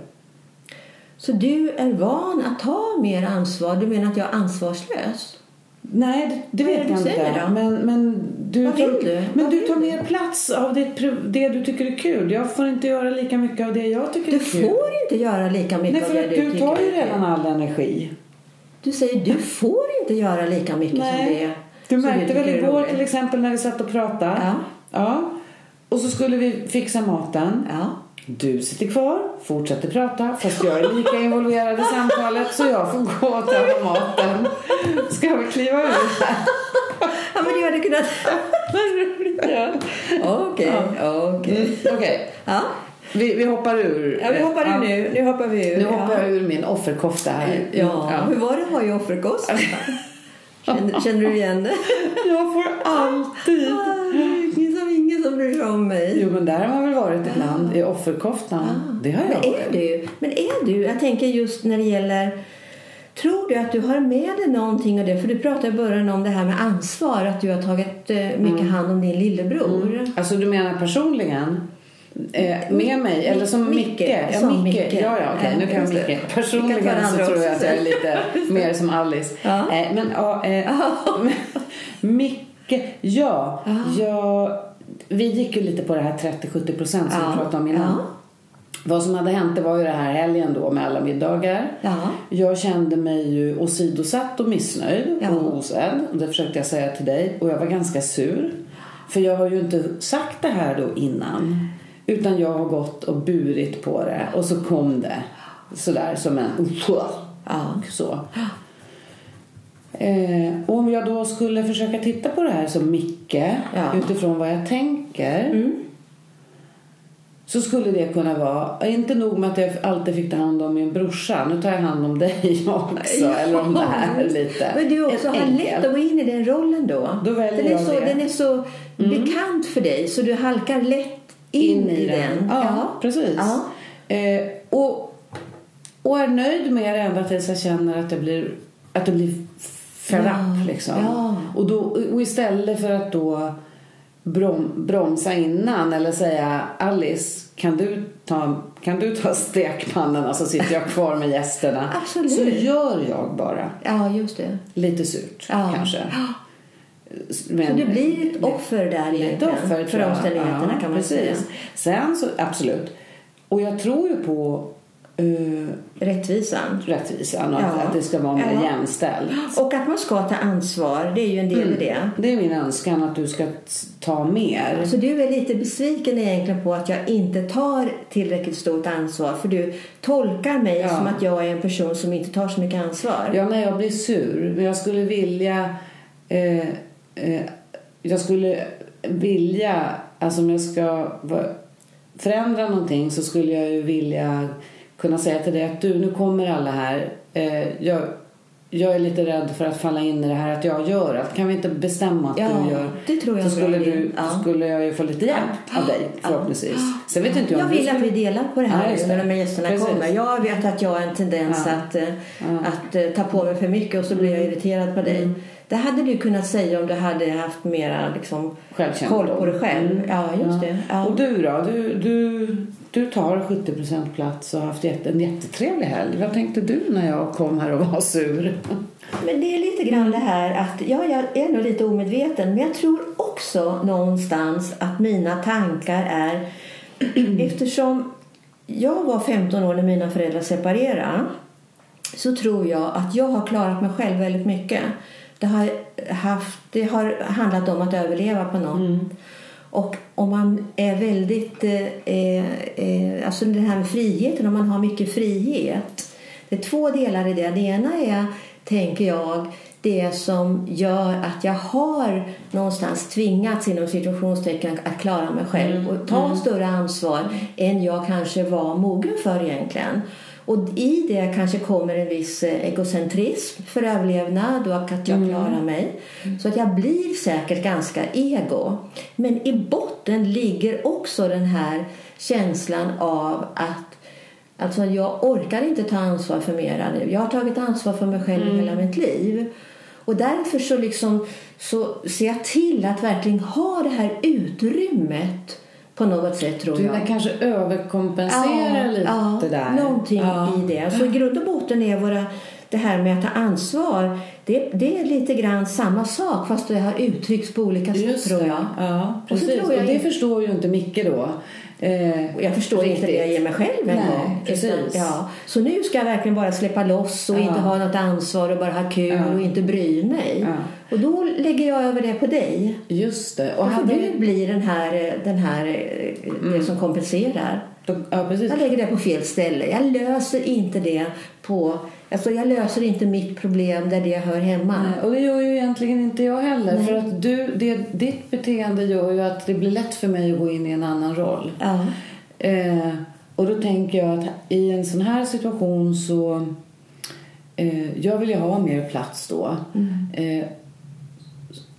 Så du är van att ta mer ansvar? Du menar att jag är ansvarslös? Nej, det, vet jag inte. då? Men, men du, Vad vill tar, du? Men Vad du tar du? mer plats av det, det du tycker är kul. Jag får inte göra lika mycket av det jag tycker Du är kul. får inte göra lika mycket Nej, av för det att du du tycker tar ju är kul. redan all energi. Du säger du får inte göra lika mycket som det Du märkte väl igår till exempel när vi satt och pratade. Ja. ja. Och så skulle vi fixa maten. Ja. Du sitter kvar, fortsätter prata fast jag är lika involverad i samtalet så jag får gå och ta maten. Ska vi kliva ja, men du hade kunnat... Ja. Okej, okej. Mm, Okej, Ja. vi, vi hoppar ur. ja, vi hoppar Ja. ur nu. Nu hoppar vi ur. Nu hoppar ja. jag ur min offerkofta här. Ja. hur var det att ha i offerkost? känner, känner du igen det? Jag får alltid. Ingen som, ingen som bryr sig om mig. Jo men där har man väl varit ibland i offerkoftan. Det har jag Men varit. är du? Men är du? Jag tänker just när det gäller... Tror du att du har med dig någonting av det? För du pratade i början om det här med ansvar. Att du har tagit eh, mycket Mm. hand om din lillebror. Alltså du menar personligen? Eh, med mig? Eller som Micke. Micke? Ja, Micke. Micke. Ja, ja, okej. Ja, nu kan jag. Micke. Personligen så tror jag att jag är lite mer som Alice. Ja. Eh, men ja, eh, Micke. Ja, jag, vi gick ju lite på det här 30-70 procent som Ja. vi pratade om innan. Ja. Vad som hade hänt det var ju det här helgen då med alla middagar. Ja. Jag kände mig ju åsidosatt och missnöjd Ja. och osedd. Det försökte jag säga till dig. Och jag var ganska sur. För jag har ju inte sagt det här då innan. Utan jag har gått och burit på det. Och så kom det. Sådär som en... Ja. Så. Eh, och om jag då skulle försöka titta på det här som Micke Ja. utifrån vad jag tänker Mm. Så skulle det kunna vara, inte nog med att jag alltid fick ta hand om min brorsa, nu tar jag hand om dig också, eller om det här lite. Men du också har lätt att gå in i den rollen då. Då väljer den, är så, det. Mm. den är så bekant för dig så du halkar lätt in, i den. Ja, precis. Ja. Eh, och, och är nöjd med det ända tills jag känner att det blir, att det blir Ja, up, liksom. ja. Och, då, och istället för att då brom, bromsa innan eller säga Alice, kan du ta, kan du ta stekpannorna så sitter jag kvar med gästerna. Absolut. Så gör jag bara. Ja, just det. Lite surt Ja. kanske. Så Men- du blir ett offer där egentligen. offer för omständigheterna Ja, kan man precis. säga. Sen så, absolut. Och jag tror ju på eh, Rättvisan. rättvisan och Ja. att det ska vara mer Ja. jämställt. Och att man ska ta ansvar, det är ju en del i det. Det är min önskan att du ska ta mer. Så du är lite besviken egentligen på att jag inte tar tillräckligt stort ansvar för du tolkar mig Ja. som att jag är en person som inte tar så mycket ansvar. Ja, när jag blir sur. Men jag skulle vilja... Eh, eh, jag skulle vilja... Alltså om jag ska förändra någonting så skulle jag ju vilja kunna säga till dig att du, nu kommer alla här. Eh, jag, jag är lite rädd för att falla in i det här att jag gör allt. Kan vi inte bestämma att Ja, du gör? det tror jag så skulle, du, Ja. så skulle jag ju få lite hjälp av dig förhoppningsvis. Sen vet inte jag Jag vill att vi delar på det här Ja, när de här gästerna Precis. kommer. Jag vet att jag har en tendens Ja. att, eh, Ja. att eh, ta på mig för mycket och så blir jag irriterad på dig. Mm. Det hade du kunnat säga om du hade haft mera liksom, koll på dig själv. Mm. Ja, just det. Ja. Och du då? Du, du, du tar 70% plats och har haft en jättetrevlig helg. Vad tänkte du när jag kom här och var sur? Men det är lite grann det här att ja, jag är nog lite omedveten men jag tror också någonstans att mina tankar är eftersom jag var 15 år när mina föräldrar separerade så tror jag att jag har klarat mig själv väldigt mycket. Det har, haft, det har handlat om att överleva på något. Och om man är väldigt... Eh, eh, alltså det här med friheten, om man har mycket frihet. Det är två delar i det. Det ena är, tänker jag, det som gör att jag har någonstans tvingats inom situationstecken att klara mig själv och ta större ansvar än jag kanske var mogen för egentligen. Och i det kanske kommer en viss eh, egocentrism för överlevnad och att jag klarar mig. Så att jag blir säkert ganska ego. Men i botten ligger också den här känslan av att Alltså jag orkar inte ta ansvar för mera nu. Jag har tagit ansvar för mig själv Mm. hela mitt liv. Och därför så, liksom, så ser jag till att verkligen ha det här utrymmet på något sätt tror Du jag. där kanske överkompenserar lite ja, där. någonting Ja. i det. Så i grund och botten är våra, det här med att ta ansvar, det, det är lite grann samma sak fast det har uttryckts på olika sätt Just tror jag. Ja, Och precis. tror jag och det ju- förstår ju inte Micke då. Eh, jag förstår inte det i mig själv en Nej, gång. precis. ja. Så nu ska jag verkligen bara släppa loss och Ja. inte ha något ansvar och bara ha kul Ja. och inte bry mig. Och då lägger jag över det på dig. Just det. Och Och hade du blir den här, den här eh, det som kompenserar. ja, precis. Jag lägger det på fel ställe. Jag löser inte det på... Alltså jag löser inte mitt problem där det hör hemma. Nej, Och det gör ju egentligen inte jag heller. Nej. För att du, det, ditt beteende gör ju att det blir lätt för mig att gå in i en annan roll. Ja. Eh, och då tänker jag att i en sån här situation så... Eh, jag vill ju ha mer plats då. Mm. Eh,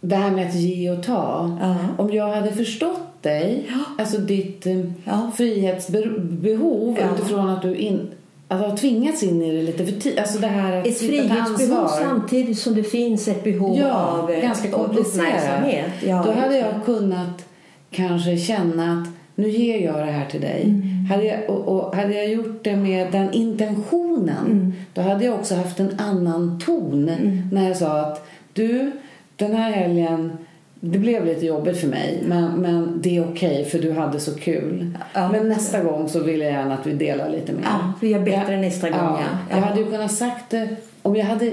det här med att ge och ta. Ja. Om jag hade förstått dig, alltså ditt eh, Ja. frihetsbehov Ja. utifrån att du in, alltså, har tvingats in i det lite för tidigt. Alltså det här att Ett frihetsbehov samtidigt som det finns ett behov Ja, av ganska uppmärksamhet. Ja, Då hade jag det. kunnat kanske känna att nu ger jag det här till dig. Mm. Hade jag, och, och hade jag gjort det med den intentionen Mm. då hade jag också haft en annan ton när jag sa att du, den här helgen det blev lite jobbigt för mig, men, men det är okej för du hade så kul. Ja. Men nästa gång så vill jag gärna att vi delar lite mer. Ja, vi gör bättre Jag- nästa gång, ja. Jag Ja. hade ju kunnat sagt det om jag hade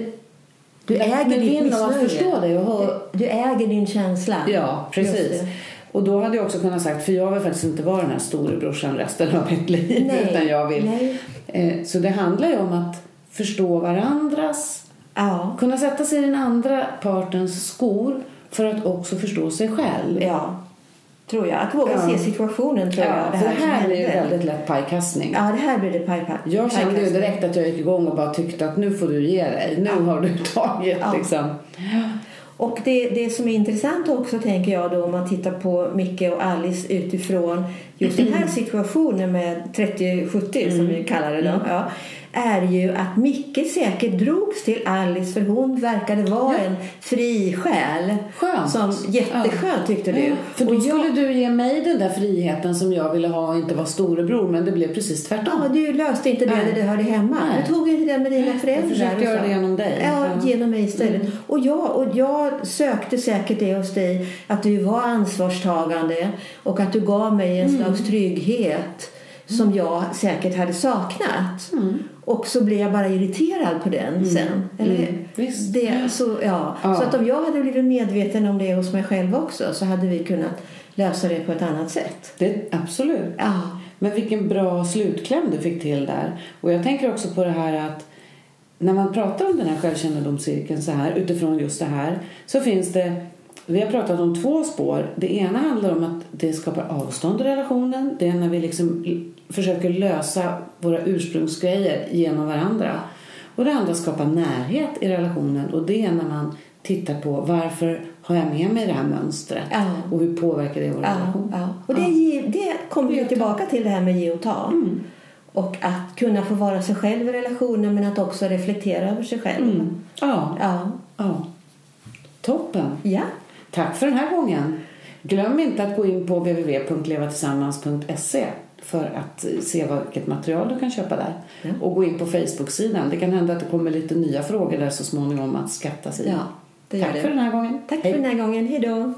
Du äger ditt missnöje. och hör, Du, du äger din känsla. Ja, precis. Och då hade jag också kunnat sagt, för jag vill faktiskt inte vara den här storebrorsan resten av mitt liv. Nej, Utan jag vill. nej. Eh, så det handlar ju om att förstå varandras, Ja. kunna sätta sig i den andra partens skor för att också förstå sig själv. ja, tror jag. Att våga Ja. se situationen tror Ja, jag. för det som här blir ju väldigt lätt pajkastning. Ja, det här blir det pajpa. Jag kände ju direkt att jag gick igång och bara tyckte att nu får du ge dig. Nu har du tagit Ja. liksom. Och det, det som är intressant också tänker jag då om man tittar på Micke och Alice utifrån just den här situationen med 30-70 som vi kallar det då. Ja, är ju att Micke säkert drogs till Alice för hon verkade vara en fri själ. Skönt. Som jätteskönt tyckte du. Ja, för då Och jag- skulle du ge mig den där friheten som jag ville ha och inte vara storebror. Men det blev precis tvärtom. Ja, du löste inte det Nej. där det hörde hemma. Nej. Du tog inte det med dina föräldrar. försökte och göra det genom dig. Ja, Ja. Mm. genom mig istället. Och, jag, och jag sökte säkert det hos dig, att du var ansvarstagande och att du gav mig Mm. en slags trygghet som jag säkert hade saknat. Och så blev jag bara irriterad på den sen. Eller? Mm. Visst. Det, så, ja. Ja. så att om jag hade blivit medveten om det hos mig själv också så hade vi kunnat lösa det på ett annat sätt. Det, absolut. Ja. Men vilken bra slutkläm du fick till där. Och jag tänker också på det här att när man pratar om den här självkännedomscirkeln så här utifrån just det här så finns det vi har pratat om två spår. Det ena handlar om att det skapar avstånd i relationen. Det är när vi liksom försöker lösa våra ursprungsgrejer genom varandra. Och det andra skapar närhet i relationen och det är när man tittar på varför har jag med mig det här mönstret och hur påverkar det vår relation. Och det, det kommer ta. tillbaka till det här med ge och ta. Och att kunna få vara sig själv i relationen men att också reflektera över sig själv. Mm. Ja, Ja. ja. Toppen. ja. Tack för den här gången. Glöm inte att gå in på www.levatillsammans.se för att se vilket material du kan köpa där. Ja. Och gå in på Facebook-sidan. Det kan hända att det kommer lite nya frågor där så småningom att skatta sig. Ja, Tack det. för den här gången. Tack Hej. för den här gången. Hej då!